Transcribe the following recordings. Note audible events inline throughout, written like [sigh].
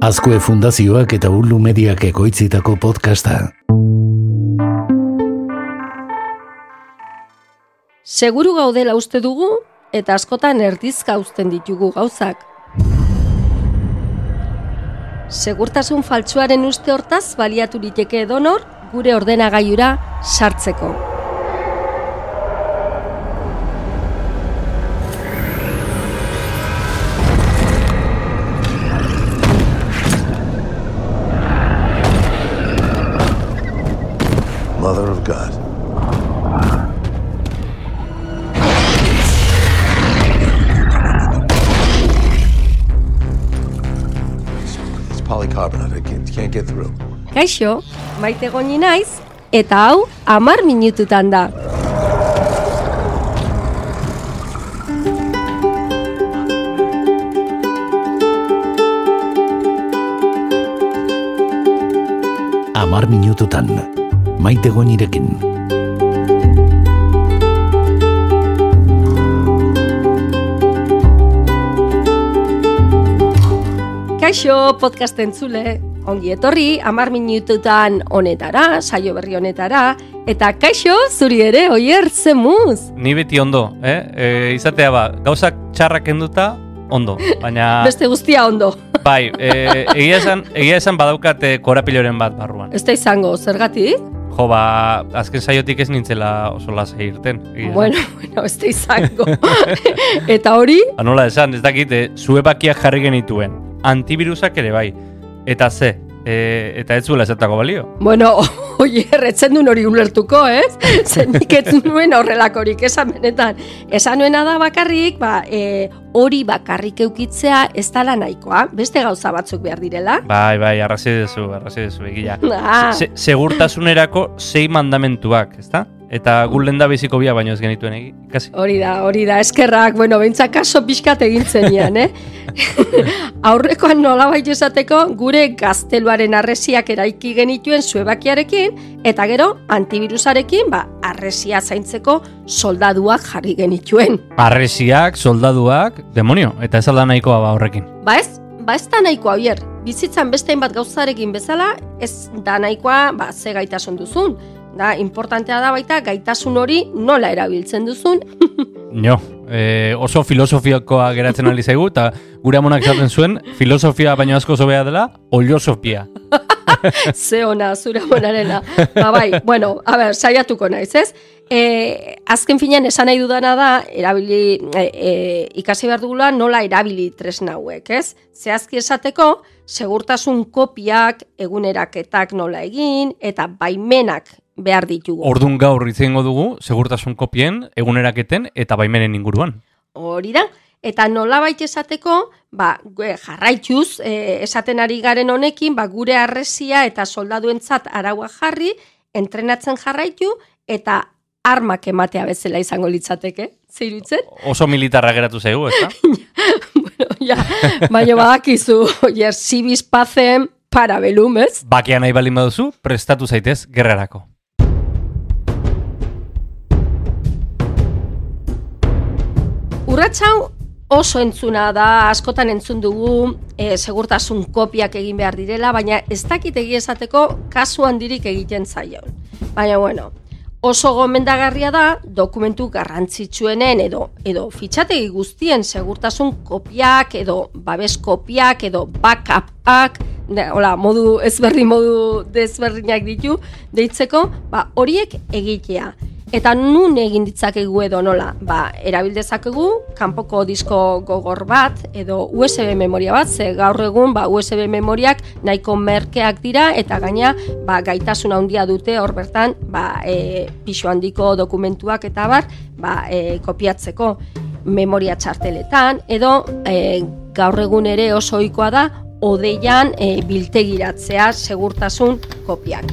Azkue Fundazioak eta Ulu Mediak ekoitzitako podcasta. Seguru gaudela uste dugu eta askotan erdizka uzten ditugu gauzak. Segurtasun faltsuaren uste hortaz baliatu liteke edonor gure ordenagailura sartzeko. Mother of God. It's polycarbonate. I can't, can't get through. Kaixo, maite goni naiz, eta hau amar minututan da. Amar minututan. Maite goinirekin. Kaixo, podcast entzule, ongi etorri, amar minututan honetara, saio berri honetara, eta kaixo, zuri ere, oier, zemuz. Ni beti ondo, eh? E, izatea ba, gauzak txarrak enduta, ondo. Baina, [laughs] Beste guztia ondo. [laughs] bai, e, egia, esan, egia esan badaukat e, korapiloren bat barruan. Ez da izango, zergatik? Jo, ba, azken saiotik ez nintzela oso lasai irten. Bueno, [laughs] bueno, ez da izango. [laughs] eta hori, Ba, nola esan, ez dakit, e, zuebakiak jarri genituen. Antibirusak ere bai. Eta ze, e, eta ez zuela ezertako balio. bueno, [laughs] oier, etzen duen hori ulertuko, ez? [laughs] Zenik ez nuen horrelakorik esan benetan. Esan nuena da bakarrik, ba, e, hori bakarrik eukitzea ez dala nahikoa, beste gauza batzuk behar direla. Bai, bai, arrazi dezu, arrazi dezu, egia. [laughs] Ah, Se, segurtasunerako sei mandamentuak, ezta? Eta gu lenda biziko bia baino ez genituen egi, kasi. Hori da, hori da, eskerrak, bueno, behintzak kaso pixkat egin zenian, eh? [laughs] Aurrekoan nolabait esateko, gure gazteluaren arresiak eraiki genituen zuebakiarekin, eta gero, antibirusarekin, ba, arresia zaintzeko soldaduak jarri genituen. Arresiak, soldaduak, demonio, eta ez alda nahikoa ba horrekin. Ba ez, ba ez da nahikoa bier. Bizitzan beste hainbat gauzarekin bezala, ez da nahikoa, ba, ze gaitasun duzun. Da, importantea da baita, gaitasun hori nola erabiltzen duzun, [laughs] Jo, e, oso filosofiakoa geratzen ali zaigu, eta gure amonak esaten zuen, filosofia baino asko zobea dela, oliosofia. [laughs] Ze ona, zure monarena. Ba bai, bueno, a ber, saiatuko naiz, ez? E, azken finean esan nahi dudana da, erabili, e, e, ikasi behar dugula nola erabili tresna hauek, ez? Zehazki esateko, segurtasun kopiak, eguneraketak nola egin, eta baimenak behar ditugu. Ordun gaur itzengo dugu, segurtasun kopien, eguneraketen eta baimenen inguruan. Hori da. Eta nolabait esateko, ba, gue- jarraituz, e, esaten ari garen honekin, ba, gure arresia eta soldaduentzat araua jarri, entrenatzen jarraitu, eta armak ematea bezala izango litzateke. Zeirutzen? Oso militarra geratu zaigu, ezta? [laughs] bueno, ja, baina badakizu, oier, zibis pacem parabelum, ez? Bakea nahi balin baduzu, prestatu zaitez gerrarako. Urratxau oso entzuna da, askotan entzun dugu, e, segurtasun kopiak egin behar direla, baina ez dakit egia esateko kasu handirik egiten zaion. Baina bueno, oso gomendagarria da dokumentu garrantzitsuenen edo edo fitxategi guztien segurtasun kopiak edo babes kopiak edo backupak, hola, modu ezberri modu desberdinak ditu deitzeko, ba horiek egitea. Eta nun egin ditzakegu edo nola? Ba, erabil dezakegu kanpoko disko gogor bat edo USB memoria bat, ze gaur egun ba, USB memoriak nahiko merkeak dira eta gaina ba, gaitasun handia dute hor bertan ba, e, pisu handiko dokumentuak eta bar ba, e, kopiatzeko memoria txarteletan edo e, gaur egun ere oso ohikoa da odeian e, biltegiratzea segurtasun kopiak.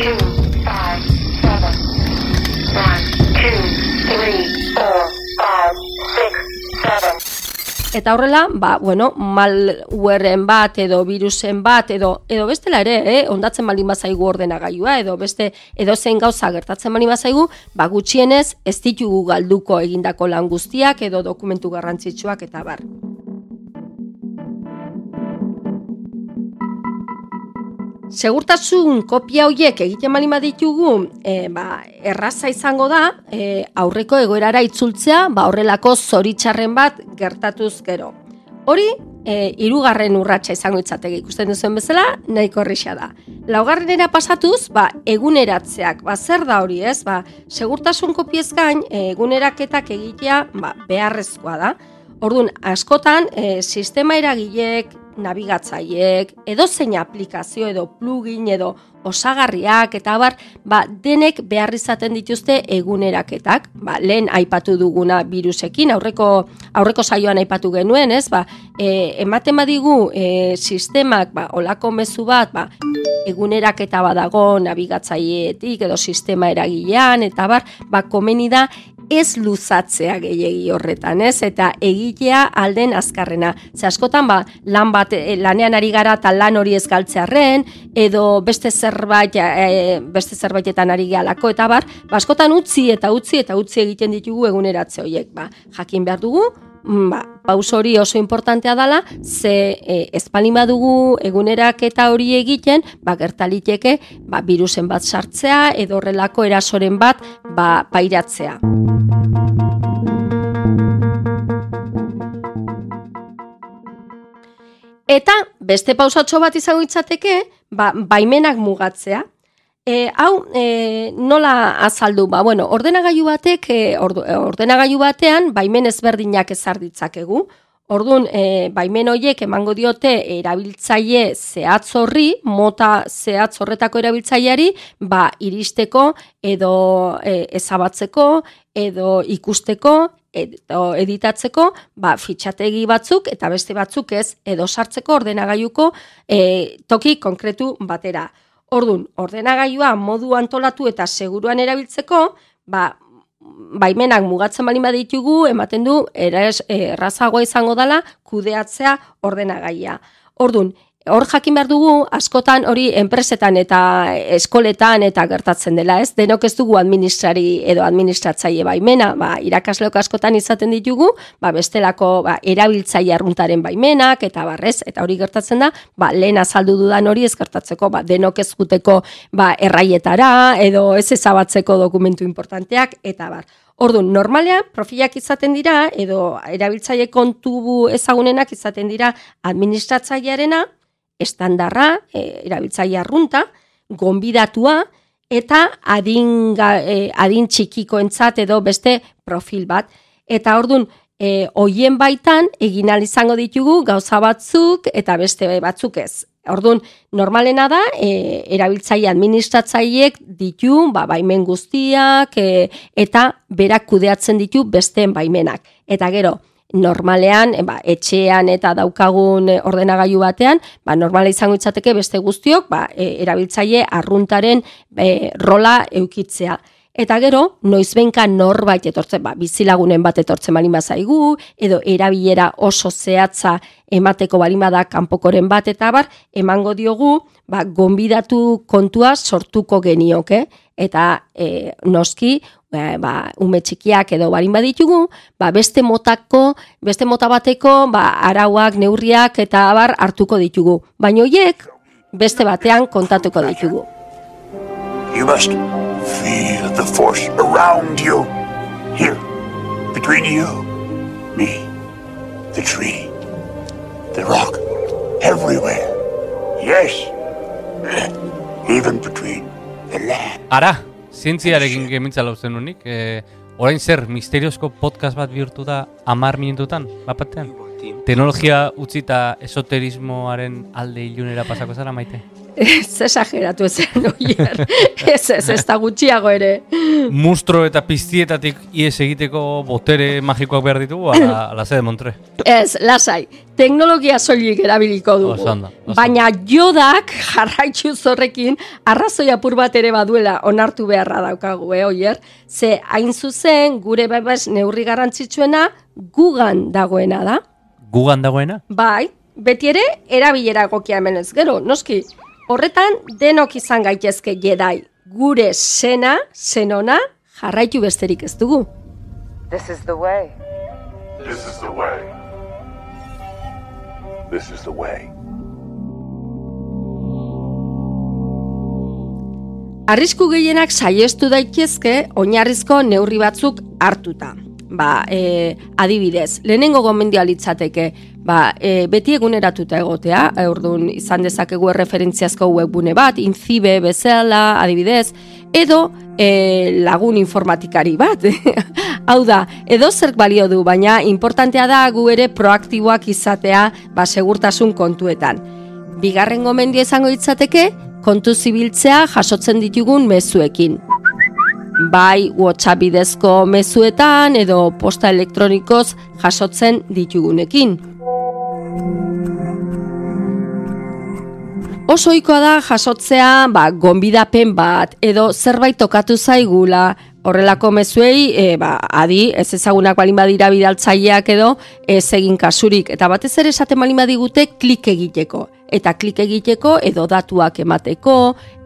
Two, five, seven, one, two, three, four, five, six, seven. Eta horrela, ba, bueno, malwareen bat edo virusen bat edo edo bestela ere, eh, ondatzen baldin bazaigu ordenagailua edo beste edo zein gauza gertatzen baldin bazaigu, ba gutxienez ez ditugu galduko egindako lan guztiak edo dokumentu garrantzitsuak eta bar. Segurtasun kopia hoiek egiten bali ditugu, e, ba, erraza izango da, e, aurreko egoerara itzultzea, ba, horrelako zoritxarren bat gertatuz gero. Hori, e, irugarren urratsa izango itzateke ikusten duzuen bezala, nahiko horrixa da. Laugarrenera pasatuz, ba, eguneratzeak, ba, zer da hori ez, ba, segurtasun kopiez gain, e, eguneraketak egitea, ba, beharrezkoa da. Orduan, askotan, e, sistema eragileek, nabigatzaileek, edo zein aplikazio edo plugin edo osagarriak eta bar, ba, denek behar izaten dituzte eguneraketak, ba, lehen aipatu duguna virusekin, aurreko aurreko saioan aipatu genuen, ez? Ba, e, ematen badigu e, sistemak, ba, olako mezu bat, ba, eguneraketa badago nabigatzaileetik edo sistema eragilean eta bar, ba, komeni da ez luzatzea gehiegi horretan, ez? Eta egitea alden azkarrena. Ze askotan ba, lan bat eh, lanean ari gara eta lan hori ez galtzearren edo beste zerbait e, beste zerbaitetan ari gehalako eta bar, ba, askotan utzi eta utzi eta utzi egiten ditugu eguneratze horiek, ba, jakin behar dugu, ba, paus hori oso importantea dala, ze e, ezpalin badugu egunerak eta hori egiten, ba, gertaliteke ba, virusen bat sartzea edo horrelako erasoren bat ba, pairatzea. Eta beste pausatxo bat izango itzateke, ba, baimenak mugatzea. E, hau, e, nola azaldu, ba, bueno, ordenagailu batek, e, ordenagailu batean, baimen ezberdinak ezar ditzakegu. Orduan, e, baimen horiek emango diote erabiltzaile zehatz horri, mota zehatz horretako erabiltzaileari, ba, iristeko edo e, ezabatzeko, edo ikusteko, edo editatzeko, ba, fitxategi batzuk eta beste batzuk ez, edo sartzeko ordenagailuko e, toki konkretu batera. Ordun, ordenagailua modu antolatu eta seguruan erabiltzeko, ba, baimenak mugatzen baldin baditugu, ematen du eraz, errazagoa izango dela kudeatzea ordenagaia. Ordun, hor jakin behar dugu askotan hori enpresetan eta eskoletan eta gertatzen dela, ez? Denok ez dugu administrari edo administratzaile baimena, ba, irakasleok askotan izaten ditugu, ba, bestelako ba, erabiltzaile arruntaren baimenak eta barrez, eta hori gertatzen da, ba, lehen azaldu dudan hori ez gertatzeko, ba, denok ez guteko ba, erraietara edo ez ezabatzeko dokumentu importanteak eta bar. Orduan, normalean profilak izaten dira edo erabiltzaile kontu ezagunenak izaten dira administratzailearena, estandarra, e, erabiltzaile arrunta, gonbidatua eta adin, e, adin txikikoentzat edo beste profil bat. Eta ordun e, hoien baitan egin izango ditugu gauza batzuk eta beste batzuk ez. Ordun normalena da e, erabiltzaile administratzaileek ditu ba, baimen guztiak e, eta berak kudeatzen ditu besteen baimenak. Eta gero, normalean, e, ba, etxean eta daukagun e, ordenagailu batean, ba, normala izango itzateke beste guztiok, ba, e, erabiltzaile arruntaren e, rola eukitzea. Eta gero, noizbenka norbait etortzen, ba, bizilagunen bat etortzen balin bazaigu, edo erabilera oso zehatza emateko balin bada kanpokoren bat eta bar, emango diogu, ba, gonbidatu kontua sortuko genioke, eta e, noski, ba, ba, ume txikiak edo balin baditugu, ba, beste motako, beste mota bateko, ba, arauak, neurriak eta abar hartuko ditugu. Baina hoiek beste batean kontatuko ditugu. You must feel the force around you. Here, between you, me, the tree, the rock, everywhere. Yes, [laughs] even between the land. Ara, zientziarekin gemitza lauzen unik, e, orain zer, misteriozko podcast bat bihurtu da amar minututan, bapatean? Teknologia utzita esoterismoaren alde ilunera pasako zara maite? Ez esageratu ezen oier. ez, ez, ez da gutxiago ere. Mustro eta piztietatik ies egiteko botere magikoak behar ditugu, ala, [laughs] ala ze de Montre. Ez, lasai, teknologia soilik erabiliko dugu. Oso ondo, oso Baina jodak jarraitzu zorrekin arrazoi apur bat ere baduela onartu beharra daukagu, eh, oier? Ze hain zuzen gure babes neurri garrantzitsuena gugan dagoena da. gugan dagoena? Bai, beti ere erabilera egokia hemen ez gero, noski. Horretan denok izan gaitezke jedai. Gure sena, senona, jarraitu besterik ez dugu. This is the way. This is the way. This is the way. Arrisku gehienak saiestu daitezke oinarrizko neurri batzuk hartuta. Ba, e, adibidez, lehenengo gomendioa litzateke, ba, e, beti eguneratuta egotea, e, orduan izan dezakegu referentziazko webgune bat, inzibe, bezala, adibidez, edo e, lagun informatikari bat. [laughs] Hau da, edo zerk balio du, baina importantea da gu ere proaktiboak izatea ba, segurtasun kontuetan. Bigarren gomendio izango litzateke, kontu zibiltzea jasotzen ditugun mezuekin. Bai WhatsApp bidezko mezuetan edo posta elektronikoz jasotzen ditugunekin. Oso ohikoa da jasotzea, ba, gonbidapen bat edo zerbait tokatu zaigula, horrelako mezuei, e, ba, adi, ez ezagunak balin badira bidaltzaileak edo ez egin kasurik. Eta batez ere esaten balin badigute klik egiteko eta klik egiteko edo datuak emateko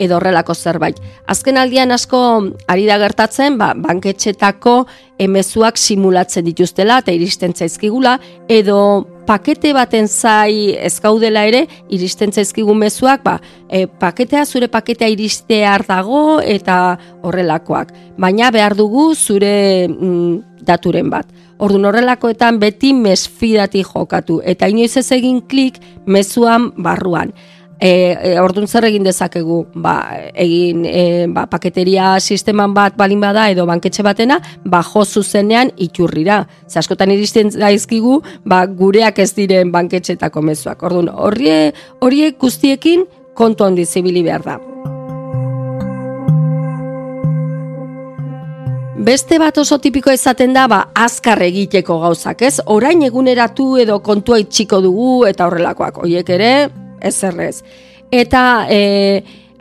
edo horrelako zerbait. Azken aldian asko ari da gertatzen, ba, banketxetako emezuak simulatzen dituztela eta iristen zaizkigula edo pakete baten zai ez gaudela ere iristen zaizkigun mezuak, ba, e, paketea zure paketea iristear dago eta horrelakoak. Baina behar dugu zure mm, daturen bat. Ordun horrelakoetan beti mesfidati jokatu eta inoiz ez egin klik mezuan barruan. E, e, ordun zer egin dezakegu? Ba, egin e, ba, paketeria sisteman bat balin bada edo banketxe batena, ba jo zuzenean iturrira. Ze askotan iristen daizkigu, ba, gureak ez diren banketxetako mezuak. Ordun horrie horiek guztiekin kontu handi zibili behar da. Beste bat oso tipiko izaten da, ba, azkar egiteko gauzak, ez? Orain eguneratu edo kontua itxiko dugu eta horrelakoak, hoiek ere, ez errez. Eta e,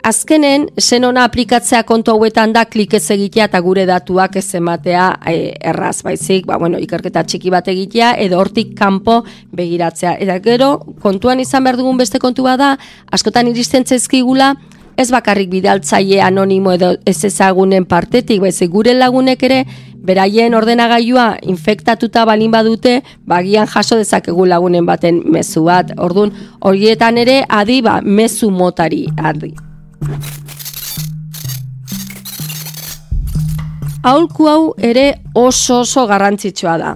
azkenen, senona aplikatzea kontu hauetan da klik ez egitea eta gure datuak ez ematea e, erraz, baizik, ba, bueno, ikerketa txiki bat egitea edo hortik kanpo begiratzea. Eta gero, kontuan izan behar dugun beste kontua da, askotan iristen zaizkigula, ez bakarrik bidaltzaile anonimo edo ez ezagunen partetik, baizik gure lagunek ere beraien ordenagailua infektatuta balin badute, bagian jaso dezakegu lagunen baten mezu bat. Ordun horietan ere adi ba mezu motari adi. Aulku hau ere oso oso garrantzitsua da.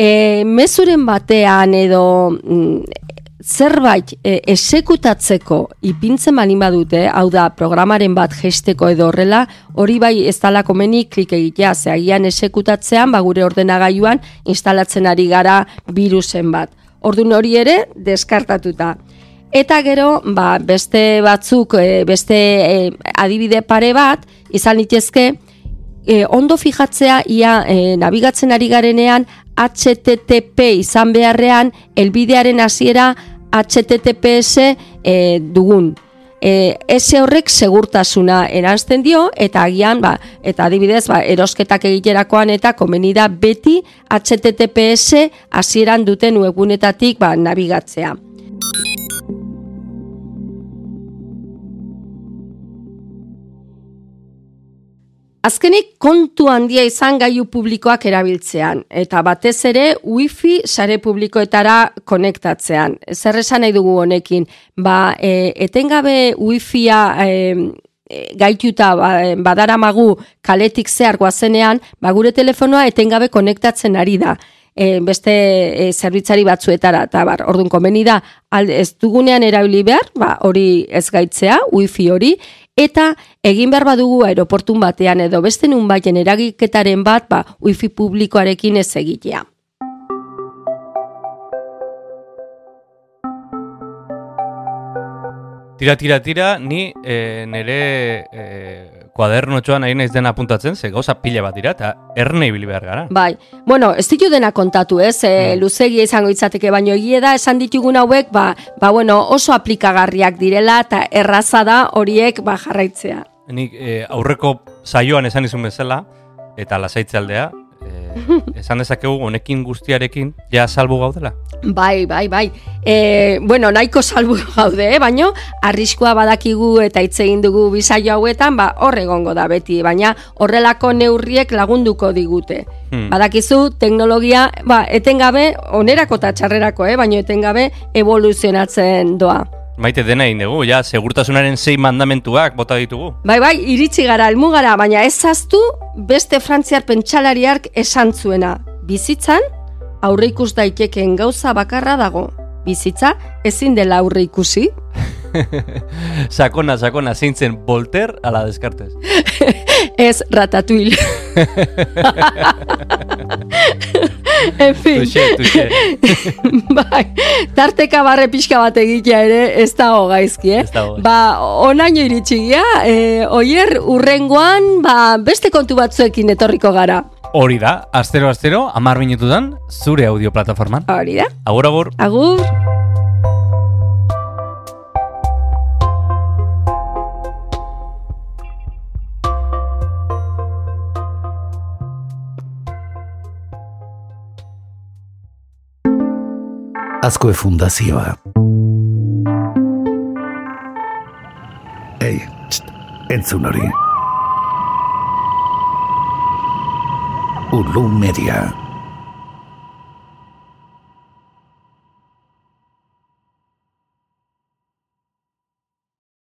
E, mezuren batean edo mm, zerbait e, esekutatzeko ipintzen balin badute, hau da programaren bat gesteko edo horrela, hori bai ez dala komeni klik egitea, ze agian esekutatzean, ba gure ordenagailuan instalatzen ari gara virusen bat. Ordun hori ere deskartatuta. Eta gero, ba, beste batzuk, e, beste e, adibide pare bat, izan litezke, e, ondo fijatzea ia e, nabigatzen ari garenean HTTP izan beharrean elbidearen hasiera HTTPS e, dugun. E, ese horrek segurtasuna eranzten dio eta agian ba, eta adibidez ba, erosketak egiterakoan eta komeni da beti HTTPS hasieran duten webgunetatik ba, nabigatzea. Azkenik kontu handia izan gaiu publikoak erabiltzean, eta batez ere wifi sare publikoetara konektatzean. Zer esan nahi dugu honekin? Ba, e, etengabe wifia e, gaituta ba, badara magu kaletik zehar guazenean, ba, gure telefonoa etengabe konektatzen ari da. E, beste e, zerbitzari batzuetara, eta bar, orduan komeni da, ez dugunean erabili behar, ba, hori ez gaitzea, wifi hori, eta egin behar badugu aeroportun batean edo beste nun baien eragiketaren bat ba, wifi publikoarekin ez egitea. Tira, tira, tira, ni e, nire e, kuadernotxoan nahi naiz dena apuntatzen, ze gauza pila bat dira, eta erne ibili behar gara. Bai, bueno, ez ditu dena kontatu, ez, e, Mm. luzegia izango itzateke, baino egie da, esan ditugun hauek, ba, ba, bueno, oso aplikagarriak direla, eta erraza da horiek ba, jarraitzea. Nik e, aurreko saioan esan izun bezala, eta lasaitze aldea, e, esan dezakegu honekin guztiarekin ja salbu gaudela. Bai, bai, bai. E, bueno, nahiko salbu [laughs] gaude, eh? baino arriskua badakigu eta hitz egin dugu bisaio hauetan, ba hor egongo da beti, baina horrelako neurriek lagunduko digute. Hmm. Badakizu teknologia, ba etengabe onerako eta txarrerako, eh? baino etengabe evoluzionatzen doa. Maite dena egin dugu, ja, segurtasunaren sei mandamentuak bota ditugu. Bai, bai, iritsi gara, elmugara, baina ez zaztu beste frantziar pentsalariark esan zuena. Bizitzan, aurre ikus daitekeen gauza bakarra dago. Bizitza, ezin dela aurre ikusi. [laughs] sakona, sakona, zeintzen Voltaire ala Descartes. [laughs] Ez ratatouille. [laughs] en fin. Tuxe, tuxe. bai, tarteka barre pixka bat egitea ere ez dago gaizki, eh? Ez dago. Ba, onaino iritsi gira, e, oier urrengoan, ba, beste kontu batzuekin etorriko gara. Hori da, astero astero, amar minututan, zure audio plataforman. Hori da. Agur, agur. Agur. Azkoe fundazioa. Ei, txt, entzun hori. Ulu media.